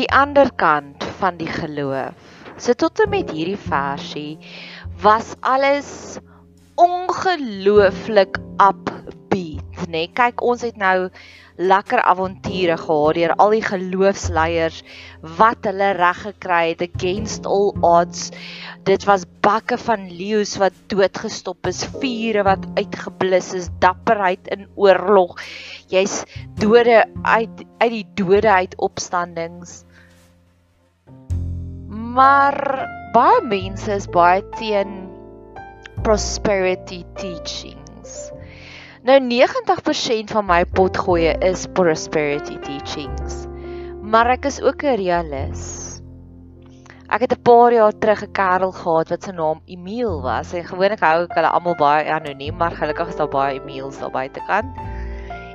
die ander kant van die geloof. So tot en met hierdie versie was alles ongelooflik upbeat, nê? Nee, kyk, ons het nou lekker avonture gehad deur al die geloofsleiers wat hulle reg gekry het against all odds. Dit was bakke van leeu's wat doodgestop is, vure wat uitgeblus is, dapperheid in oorlog. Jy's dode uit uit die dode uit opstandings. Maar baie mense is baie teen prosperity teachings. Nou 90% van my potgoeie is prosperity teachings. Maar ek is ook 'n realis. Ek het 'n paar jaar terug 'n kerel gehad wat sy naam Emil was. En gewoonlik hou ek hulle almal baie anoniem, maar gelukkig is daar baie Emils daar buitekant.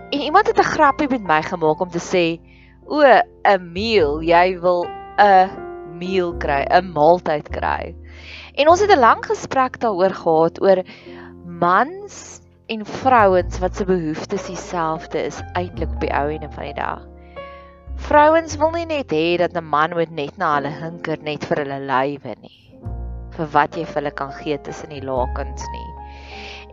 En iemand het 'n grappie met my gemaak om te sê: "O, Emil, jy wil 'n meal kry, 'n maaltyd kry." En ons het 'n lang gesprek daaroor gehad oor mans en vrouens wat se behoeftes dieselfde is eintlik op die ou ene van die dag. Vrouens wil nie net hê dat 'n man moet net na hulle hinker net vir hulle lywe nie. Vir wat jy vir hulle kan gee tussen die lakens nie.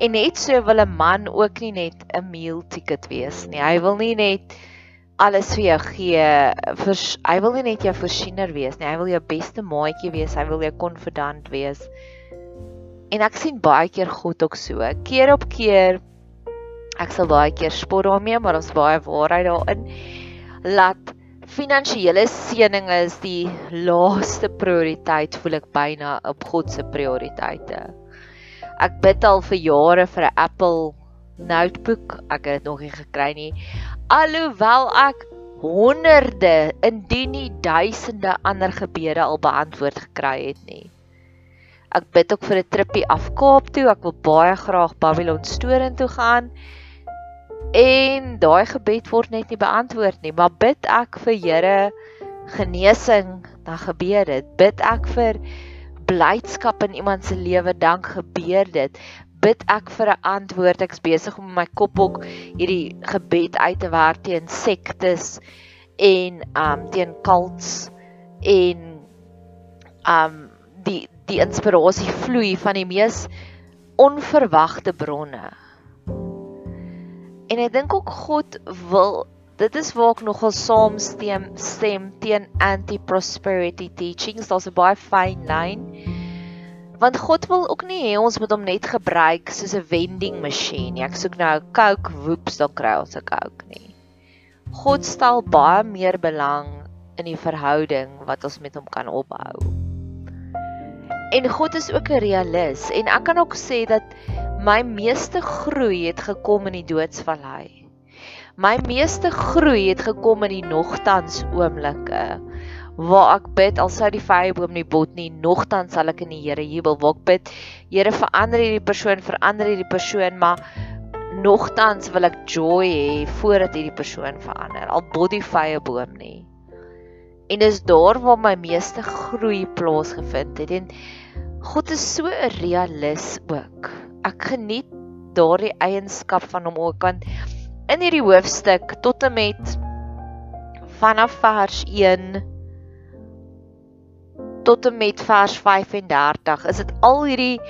En net so wil 'n man ook nie net 'n meal ticket wees nie. Hy wil nie net alles vir jou gee. Vers, hy wil nie net jou voorsiener wees nie. Hy wil jou beste maatjie wees. Hy wil jou konfidant wees. En ek sien baie keer God ook so. Keer op keer ek sal baie keer spot daarmee, maar ons baie waarheid daarin. Laat finansiële seëninge is die laaste prioriteit voel ek byna op God se prioriteite. Ek bid al vir jare vir 'n Apple notebook. Ek het dit nog nie gekry nie. Alhoewel ek honderde indien nie duisende ander gebede al beantwoord gekry het nie. Ek bid ook vir 'n trippie af Kaap toe. Ek wil baie graag Babylon Storen toe gaan. En daai gebed word net nie beantwoord nie, maar bid ek vir Here genesing, dan gebeur dit. Bid ek vir blydskap in iemand se lewe, dan gebeur dit. Bid ek vir 'n antwoord. Ek's besig om my kop ook hierdie gebed uit te werk teen sektes en um teen cults en um die die inspirasie vloei van die mees onverwagte bronne. En ek dink ook God wil dit is waar ek nogal saamstem stem teen anti-prosperity teachings. Daar's 'n baie fyn lyn. Want God wil ook nie hê ons moet hom net gebruik soos 'n vending masjien nie. Ek soek nou Coke, woeps, dan kry ons 'n Coke nie. God stel baie meer belang in die verhouding wat ons met hom kan opbou. En God is ook 'n realis en ek kan ook sê dat my meeste groei het gekom in die doodsvallei. My meeste groei het gekom in die nogtans oomblikke waar ek bid al sou die vyeboom nie bot nie, nogtans sal ek in die Here jubel. Waar ek bid, Here verander hierdie persoon, verander hierdie persoon, maar nogtans wil ek joy hê voordat hierdie persoon verander. Al bot die vyeboom nie. En dis daar waar my meeste groei plaasgevind het. En God is so 'n realis ook. Ek geniet daardie eienskap van hom ook want in hierdie hoofstuk tot en met vanaf vers 1 tot en met vers 35 is dit al hierdie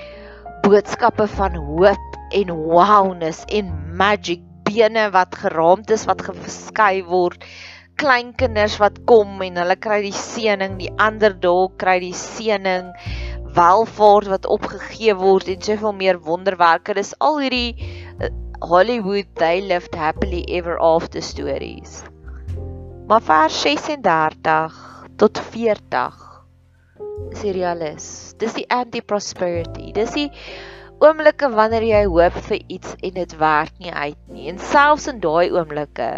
boodskappe van hoop en wowness en magic bene wat geraamd is wat geskei word kleinkinders wat kom en hulle kry die seëning die ander dalk kry die seëning welvaart wat opgegee word en soveel meer wonderwerke. Dis al hierdie uh, Hollywood they lived happily ever after stories. Maar vers 36 tot 40 is die realis. Dis die anti-prosperity. Dis die oomblikke wanneer jy hoop vir iets en dit werk nie uit nie. En selfs in daai oomblikke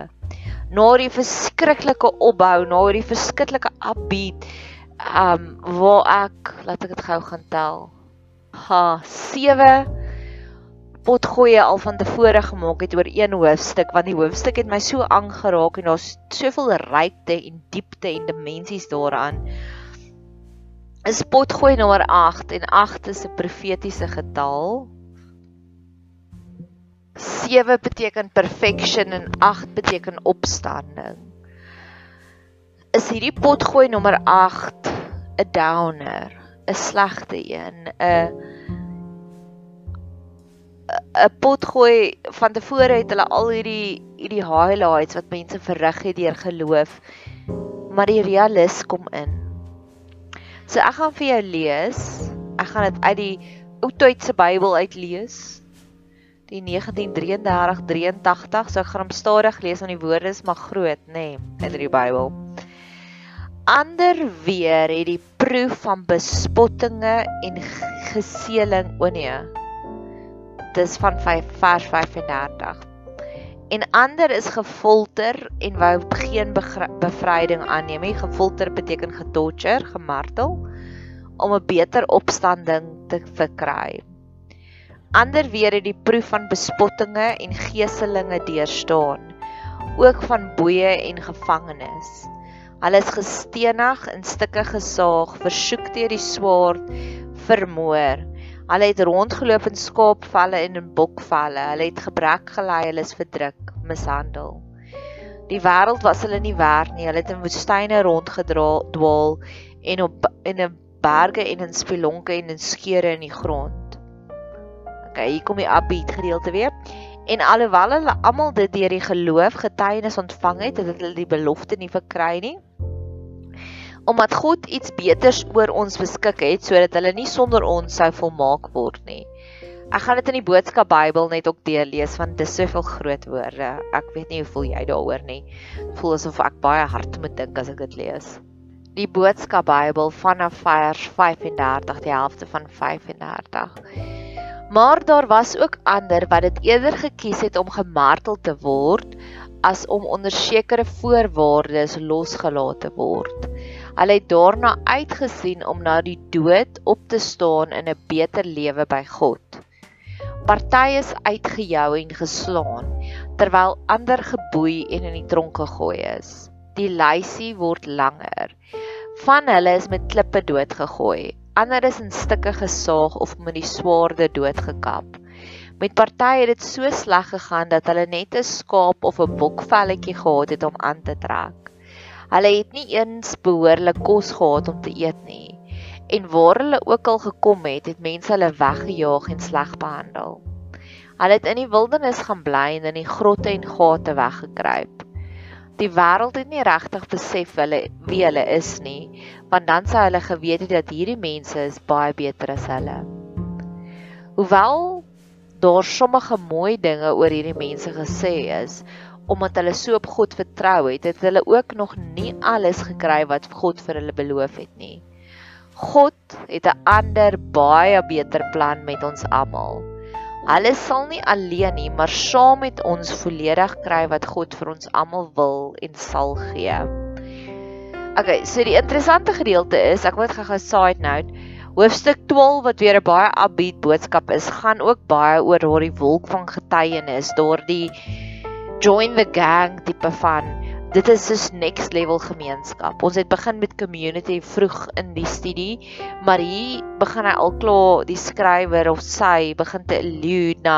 na die verskriklike opbou, na die verskriklike upbeat um waar ek laat ek dit gou gaan tel. Ha, 7 potgoeie al van tevore gemaak het oor een hoofstuk want die hoofstuk het my so aangeraak en daar's soveel rykte en diepte en dimensies daaraan. Is potgoeie nommer 8 en 8 is 'n profetiese getal. 7 beteken perfection en 8 beteken opstanding. is hierdie potgooi nommer 8 'n downer, 'n slegte een, 'n 'n potgooi van tevore het hulle al hierdie hierdie highlights wat mense verrig het deur geloof. Maar die realis kom in. So ek gaan vir jou lees. Ek gaan dit uit die Ou Tydse Bybel uitlees. Die 1933-83, so ek gaan hom stadig lees want die woorde is maar groot, nê, nee, in die Bybel. Ander weer het die proef van bespottinge en geseeling, o nee. Dis van 5 vers 35 en ander is gefolter en wou geen bevryding aanneem nie. Gefolter beteken getorture, gemartel om 'n beter opstanding te verkry. Ander weer het die proef van bespottinge en geeselinge deurstaan, ook van boeye en gevangenes. Hulle is gestenig, in stukke gesaag, versoek deur die swaard, vermoor. Hulle het rondgeloop in skaapvalle en in bokvalle. Hulle het gebrek gelei, hulle is verdruk, mishandel. Die wêreld was hulle nie werd nie. Hulle het in woestyne rondgedwaal en op in 'n berge en in spelonke en in skeure in die grond. OK, hier kom die upbeat gedeelte weer. En alhoewel hulle almal dit deur die geloof getuienis ontvang het, het hulle die belofte nie verkry nie omdat God iets beters oor ons beskik het sodat hulle nie sonder ons sou volmaak word nie. Ek gaan dit in die boodskap Bybel net ook deurlees want dit is soveel groot woorde. Ek weet nie hoe voel jy daaroor nie. Voel asof ek baie hard moet dink as ek dit lees. Die boodskap Bybel vanaf vers 35, die helfte van 35. Maar daar was ook ander wat dit eerder gekies het om gemartel te word as om onder sekere voorwaardes losgelaat te word. Hulle het daarna uitgesien om na die dood op te staan in 'n beter lewe by God. Party is uitgejou en geslaan terwyl ander geboei en in die tronk gegooi is. Die lysie word langer. Van hulle is met klippe doodgegooi. Ander is in stukke gesaag of met die swaarde doodgekap. Met party het dit so sleg gegaan dat hulle net 'n skaap of 'n bokvelletjie gehad het om aan te trek. Hulle het nie eens behoorlik kos gehad om te eet nie. En waar hulle ook al gekom het, het mense hulle weggejaag en sleg behandel. Hulle het in die wildernis gaan bly en in die grotte en gate weggekruip. Die wêreld het nie regtig besef hulle wie hulle is nie, want dan sou hulle geweet het dat hierdie mense is baie beter as hulle. Hoewel daar sommige mooi dinge oor hierdie mense gesê is, omdat hulle so op God vertrou het, het hulle ook nog nie alles gekry wat God vir hulle beloof het nie. God het 'n ander baie beter plan met ons almal. Hulle sal nie alleen nie, maar saam met ons volledig kry wat God vir ons almal wil en sal gee. Okay, so die interessante gedeelte is, ek moet gou-gou side note, hoofstuk 12 wat weer 'n baie upbeat boodskap is, gaan ook baie oor daardie wolk van getuienis, daardie join the gang tipe van dit is dus next level gemeenskap. Ons het begin met community vroeg in die studie, maar hier begin hy al klaar die skrywer of sy begin te allude na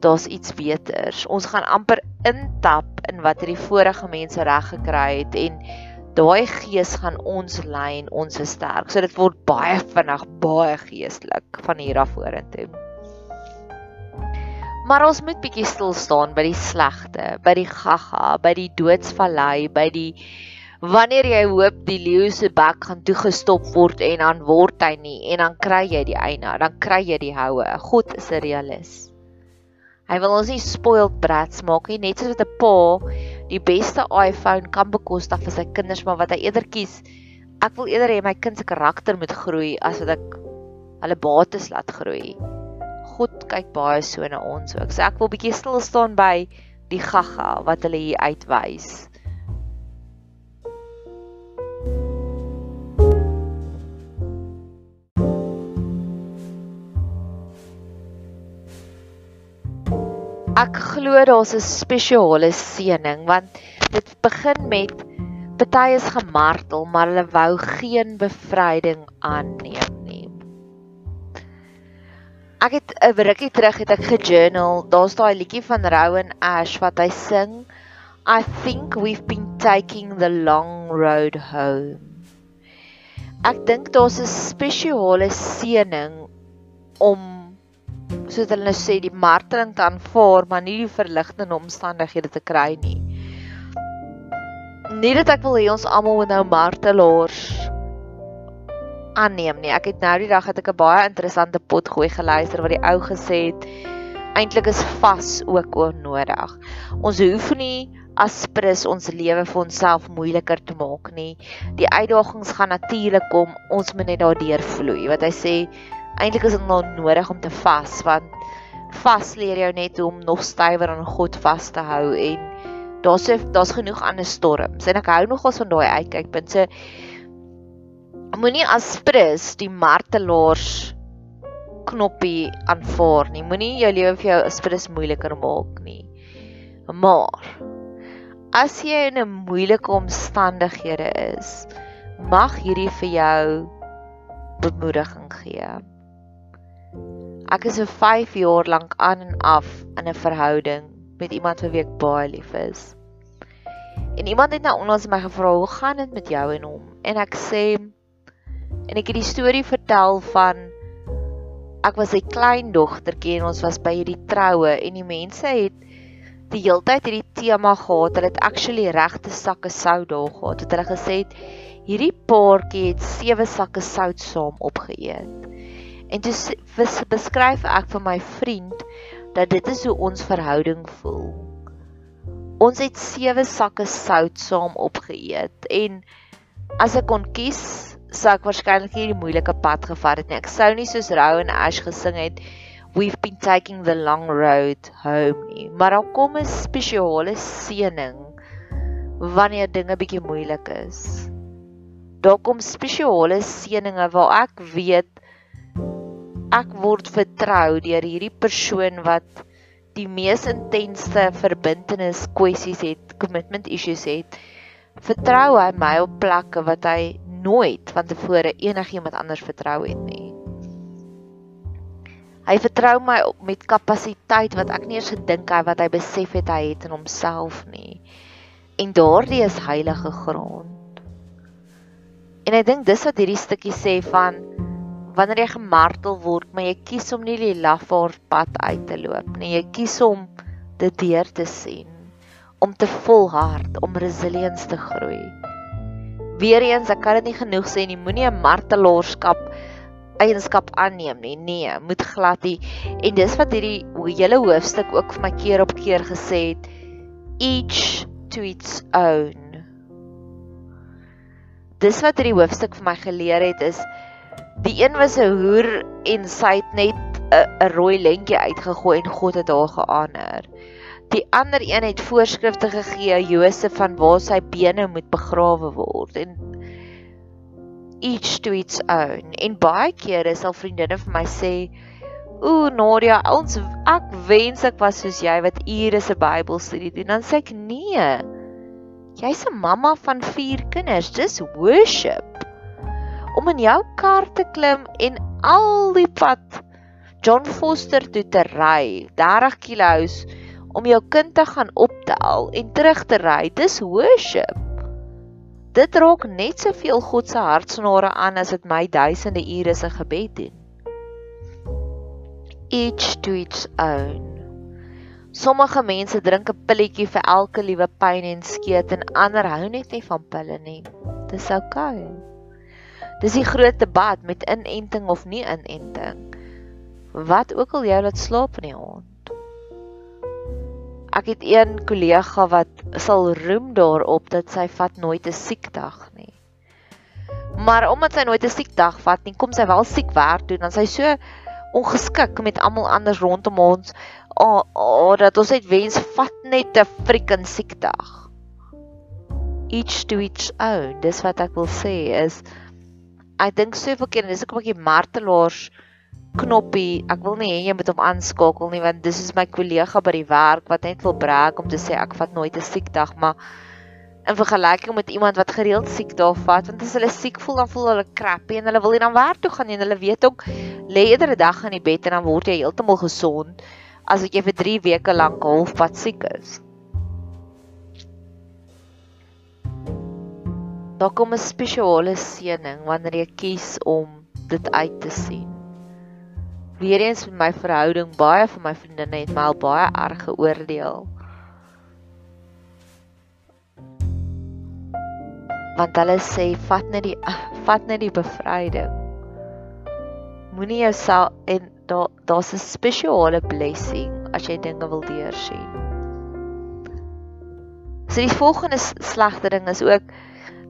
daar's iets beters. Ons gaan amper intap in wat hierdie vorige mense reg gekry het en daai gees gaan ons lei en ons is sterk. So dit word baie vinnig baie geestelik van hier af vorentoe. Maar ons moet bietjie stil staan by die slegte, by die gaga, by die doodsvallei, by die wanneer jy hoop die leeu se bek gaan toegestop word en dan word hy nie en dan kry jy die eina, dan kry jy die houe. God is 'n realis. Hy wil ons nie spoiled brats maak nie, net soos wat 'n pa die beste iPhone kan bekostig vir sy kinders, maar wat hy eerder kies, ek wil eerder hê my kind se karakter moet groei as wat ek hulle bates laat groei. God kyk baie so na ons ook. So ek wil bietjie stil staan by die gaga wat hulle hier uitwys. Ek glo daar's 'n spesiale seëning want dit begin met party is gemartel maar hulle wou geen bevryding aanneem Ek het 'n rukkie terug het ek gejournal. Daar's daai liedjie van Rowan Ash wat hy sing. I think we've been taking the long road home. Ek dink daar's 'n spesiale seëning om soos hulle nou sê die marteling te aanvaar, maar nie die verligtende omstandighede te kry nie. Nie dat ek wil hê ons almal moet nou martelaars aanneem nie. Ek het nou die dag het ek 'n baie interessante pot gooi geluister wat die ou gesê het eintlik is vas ook onnodig. Ons hoef nie as prins ons lewe vir onsself moeiliker te maak nie. Die uitdagings gaan natuurlik kom. Ons moet net daardeur vloei. Wat hy sê, eintlik is dit nou nodig om te vas want vas leer jou net om nog stywer aan God vas te hou en daar's daar's genoeg ander storms. En ek hou nogals van daai uitkykpunt. So moenie as prins die martelaars knoppie aanvaar nie. Moenie jou lewe vir jou aspres moeiliker maak nie. Maar as jy in 'n moeilike omstandighede is, mag hierdie vir jou bemoediging gee. Ek is vir 5 jaar lank aan en af in 'n verhouding met iemand vir wie ek baie lief is. En iemand het nou onlangs my gevra, "Hoe gaan dit met jou en hom?" En ek sê en ek het die storie vertel van ek was 'n klein dogtertjie en ons was by hierdie troue en die mense het die heeltyd hierdie tema gehad. Hulle het actually regte sakke sout daar gehad. Het hulle gesê het hierdie paartjie het sewe sakke sout saam opgeëet. En toe beskryf ek vir my vriend dat dit is hoe ons verhouding voel. Ons het sewe sakke sout saam opgeëet en as ek kon kies sou ek waarskynlik hierdie moeilike pad gevat het nie. Ek sou nie soos Rou en Ash gesing het we've been taking the long road home nie. Maar daar kom 'n spesiale seëning wanneer dinge bietjie moeilik is. Daar kom spesiale seëninge waar ek weet ek word vertrou deur hierdie persoon wat die mees intense verbintenis kwessies het, commitment issues het. Vertrou hy my op plekke wat hy nooit van tevore enigiemand anders vertrou het nie. Hy vertrou my met kapasiteit wat ek nie eens gedink hy wat hy besef het hy het in homself nie. En daardie is heilige grond. En ek dink dis wat hierdie stukkie sê van wanneer jy gemartel word, maar jy kies om nie die lafaard pad uit te loop nie. Jy kies om dit deur te sien, om te volhard, om resilience te groei. Weereens, ek kan dit nie genoeg sê nie, moenie 'n martelaarskap eienskap aanneem nie. Nee, moet glad nie. En dis wat hierdie hele hoofstuk ook vir my keer op keer gesê het. Each to its own. Dis wat hierdie hoofstuk vir my geleer het is die een was 'n hoer en sy het net 'n rooi lentjie uitgegooi en God het haar geaaner. Die ander een het voorskrifte gegee Josef van waar sy bene moet begrawe word en each to its own. En baie kere sal vriendinne vir my sê, "Ooh Nadia, ons ek wens ek was soos jy wat ure se Bybelstudie doen." Dan sê ek, "Nee. Jy's 'n mamma van 4 kinders. Dis worship." Om in jou kar te klim en al die pad John Foster toe te ry, 30 km om jou kind te gaan optel en terug te ry. Dis worship. Dit raak net soveel God se hartsnare aan as dit my duisende ure se gebed doen. Each to its own. Sommige mense drink 'n pilletjie vir elke liewe pyn en skeet en ander hou net nie van pille nie. Dis oukei. Okay. Dis die groot debat met inenting of nie inenting. Wat ook al jy laat slaap in die aand. Ek het een kollega wat sal roem daarop dat sy vat nooit 'n siekdag nie. Maar omdat sy nooit 'n siekdag vat nie, kom sy wel siek werk doen en sy so ongeskik met almal anders rondom ons. O, oh, oh, dat ons net wens vat net 'n freaking siekdag. Each to each own. Dis wat ek wil sê is ek dink soveel keer en dis ook 'n bietjie martelaars knoppie. Ek wil nie hê jy moet hom aanskakel nie want dis is my kollega by die werk wat net wil brag om te sê ek vat nooit 'n siekdag, maar in vergelyking met iemand wat gereeld siek daar vat, want as hulle siek voel dan voel hulle crappy en hulle wil nie dan werk toe gaan nie en hulle weet ook lê eerder 'n dag in die bed en dan word jy heeltemal gesond as wat jy vir 3 weke lank halfpad siek is. daar kom 'n spesiale seëning wanneer jy kies om dit uit te sien. Weereens met my verhouding, baie van my vriendinne het my al baie erg geoordeel. Want hulle sê vat net die vat net die bevryding. Moenie jouself en daar daar's 'n spesiale blessing as jy dinge wil deursien. So die volgende slegte ding is ook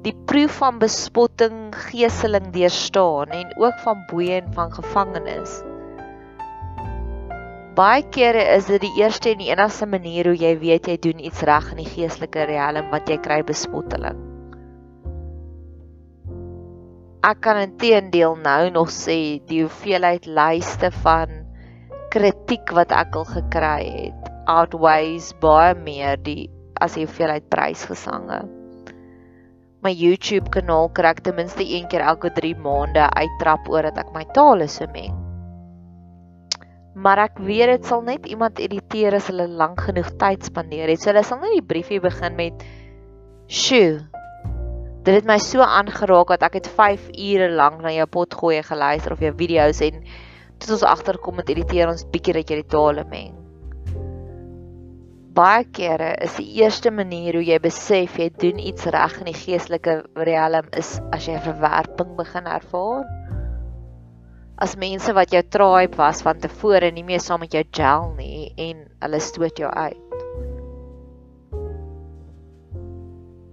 die proef van bespotting, geeseling deurstaan en ook van boeye en van gevangenes. Baie kere is dit die eerste en die enigste manier hoe jy weet jy doen iets reg in die geestelike riem wat jy kry bespotteling. Ek kan intedeel nou nog sê die hoeveelheid lyste van kritiek wat ek al gekry het outweighs baie meer die as die hoeveelheid prysgesange. My YouTube kanaal kry ek ten minste een keer elke 3 maande uittrap oor dat ek my tale so meng. Maar ek weet dit sal net iemand irriteer as hulle lank genoeg tyd spandeer het. So hulle sal net die briefie begin met "Sjoe, Dit het my so aangeraak dat ek het 5 ure lank na jou pot gooi geluister of jou video's en tot ons agterkom met irriteer ons bietjie dat jy die tale meng. Baie kere is die eerste manier hoe jy besef jy doen iets reg in die geestelike riem is as jy verwerping begin ervaar. As mense wat jou tribe was van tevore nie meer saam met jou gel nie en hulle stoot jou uit.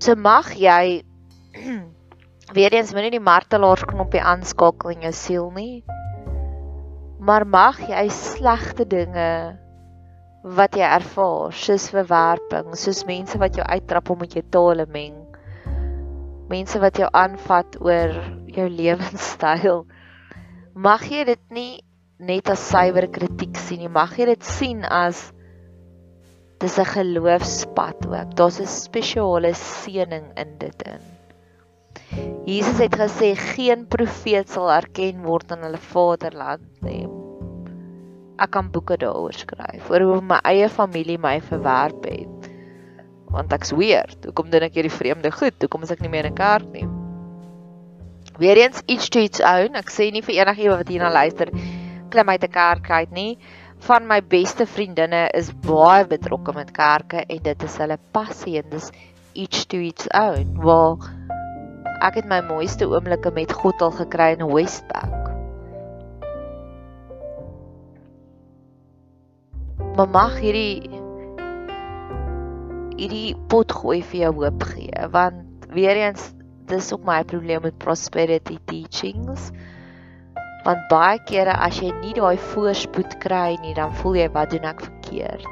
So mag jy Weereens moenie die martelaar knoppie aanskakel in jou siel nie. Maar mag jy slegte dinge wat jy ervaar, soos verwerping, soos mense wat jou uittrap om met jou tale meng. Mense wat jou aanvat oor jou lewenstyl. Mag jy dit nie net as suiwer kritiek sien nie, mag jy dit sien as dis 'n geloofspad ook. Daar's 'n spesiale seëning in dit in. Jesus het gesê geen profeet sal erken word in hulle vaderland nie. Ek kan boeke daaroor skryf oor hoe my eie familie my verwerp het. Want ek's weird. Hoekom doen ek hierdie vreemde goed? Hoekom is ek nie meer in kerk nie? Weereens iets to its own. Ek sê nie vir enigiemand wat hierna luister klim uit 'n kerk uit nie. Van my beste vriendinne is baie betrokke met kerke en dit is hulle passie en dis each to its own. Waar ek het my mooiste oomblikke met God al gekry in Westpac. Maar mag hierdie hierdie pot gooi vir jou hoop gee want weer eens dis ook my probleem met prosperity teachings. Want baie kere as jy nie daai voorspoed kry nie, dan voel jy wat doen ek verkeerd.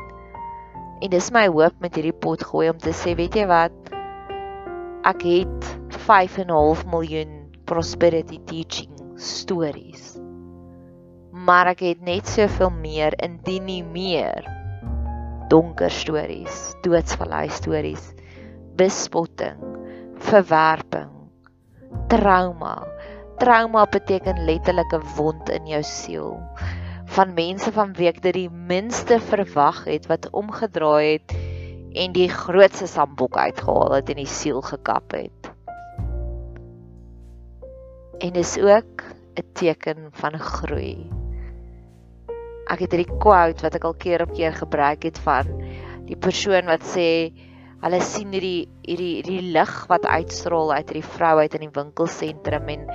En dis my hoop met hierdie pot gooi om te sê, weet jy wat? Ek het 5.5 miljoen prosperity teaching stories. Maar ek het net soveel meer indien nie meer donker stories, doodsvallei stories, bespotting, verwerping, trauma. Trauma beteken letterlik 'n wond in jou siel van mense van wie ek dit die minste verwag het wat omgedraai het en die grootste sambok uitgehaal het en die siel gekap het en dis ook 'n teken van groei. Ek het hierdie quote wat ek al keer op keer gebruik het van die persoon wat sê hulle sien hierdie hierdie hierdie lig wat uitstraal uit hierdie vrou uit in die winkelsentrum en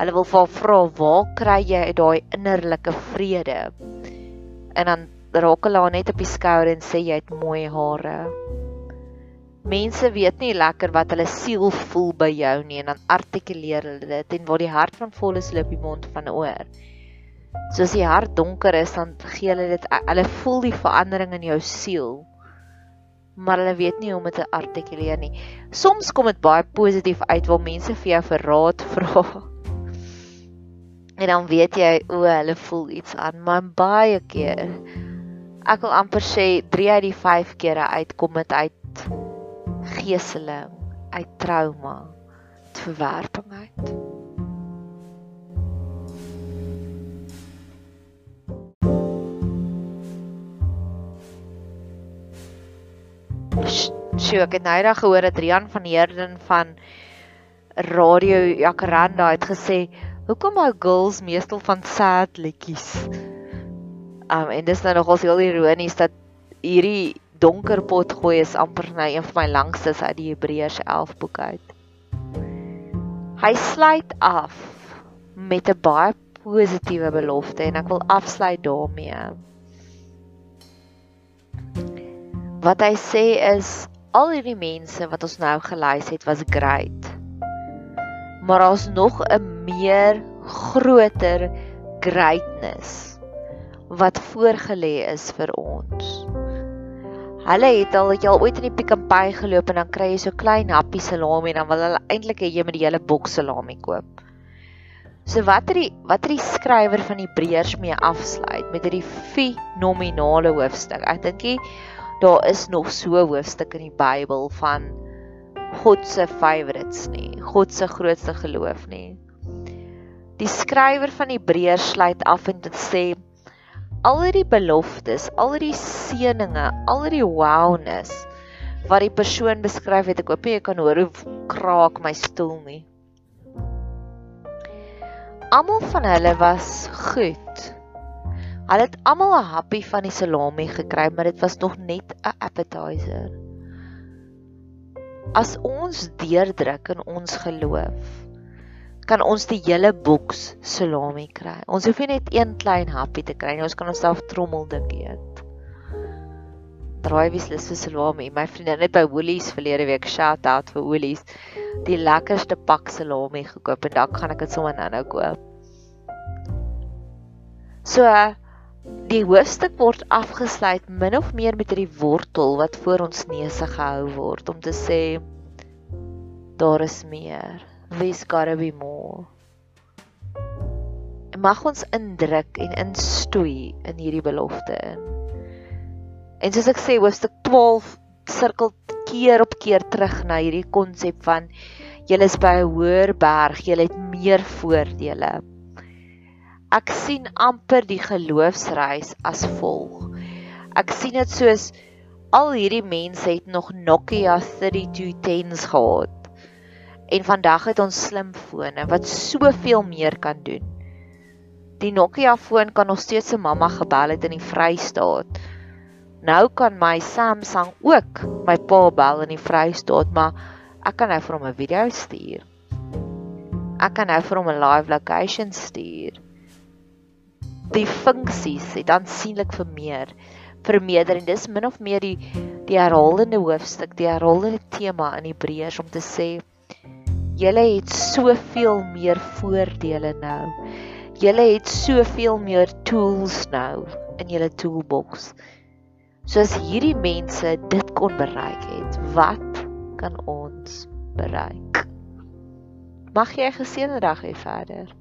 hulle wil vir haar vra waar kry jy daai innerlike vrede? En dan raak hulle haar net op die skouer en sê jy het mooi hare. Mense weet nie lekker wat hulle siel voel by jou nie en dan artikuleer hulle dit en waar die hart van vol is loop die mond van oor. So as die hart donker is dan gee hulle dit hulle voel die verandering in jou siel. Maar hulle weet nie hoe om dit te artikuleer nie. Soms kom dit baie positief uit waar mense vir jou verraad vra. En dan weet jy o, hulle voel iets aan, maar baie keer ek wil amper sê 3 uit die 5 kere uitkom dit uit geeseling, uit trauma, uit verwerping Sjoe, ek het nou eendag gehoor dat Rian van Heerden van radio Jacaranda het gesê, "Hoekom hou girls meestal van sad liedjies?" Um en dis nou nogals heel ironies dat hierdie donker pot gooi is amper nou een van my langstes uit die Hebreërs 11 boek uit. Hy sluit af met 'n baie positiewe belofte en ek wil afsluit daarmee. Wat hy sê is al hierdie mense wat ons nou gelys het was great. Maar daar's nog 'n meer groter greatness wat voorgelê is vir ons. Hulle het al het jy al ooit in die Pick n Pay geloop en dan kry jy so klein happie salami en dan wil hulle eintlik hê jy moet die hele boks salami koop. So wat het die wat het die skrywer van Hebreërs mee afsluit met hierdie fenominale hoofstuk. Ek dink daar is nog so hoofstuk in die Bybel van God se favorites nie, God se grootste geloof nie. Die skrywer van Hebreërs sluit af en dit sê al hierdie beloftes, al hierdie seëninge, al hierdie wowness wat die persoon beskryf het, ek hoop jy kan hoor hoe kraak my stoel nie. Almal van hulle was goed. Hulle het almal 'n happie van die salami gekry, maar dit was nog net 'n appetizer. As ons deurdruk in ons geloof, kan ons die hele boks salami kry. Ons hoef nie net een klein happie te kry nie, ons kan onsself trommel dik eet. Draai wie lus vir salami. My vriendin het by Woolies verlede week shout out vir Woolies die lekkerste pak salami gekoop en dalk gaan ek dit sommer nou-nou koop. So die hoofstuk word afgesluit min of meer met hierdie wortel wat voor ons neuse gehou word om te sê daar is meer there's gotta be more. En mag ons indruk en instoei in hierdie belofte in. En soos ek sê, hoofstuk 12 sirkel keer op keer terug na hierdie konsep van jy is by 'n hoër berg, jy het meer voordele. Ek sien amper die geloofsreis as volg. Ek sien dit soos al hierdie mense het nog Nokia 3210s gehad En vandag het ons slimfone wat soveel meer kan doen. Die Nokia foon kan nog steeds se mamma gebel het in die Vrystaat. Nou kan my Samsung ook my pa bel in die Vrystaat, maar ek kan nou vir hom 'n video stuur. Ek kan nou vir hom 'n live location stuur. Die funksies het aansienlik vermeer, vermeerder en dis min of meer die die herhalende hoofstuk, die herhalende tema in Hebreërs om te sê Julle het soveel meer voordele nou. Julle het soveel meer tools nou in julle toolbox. Soos hierdie mense dit kon bereik het, wat kan ons bereik? Mag jy 'n geseënde dag hê verder.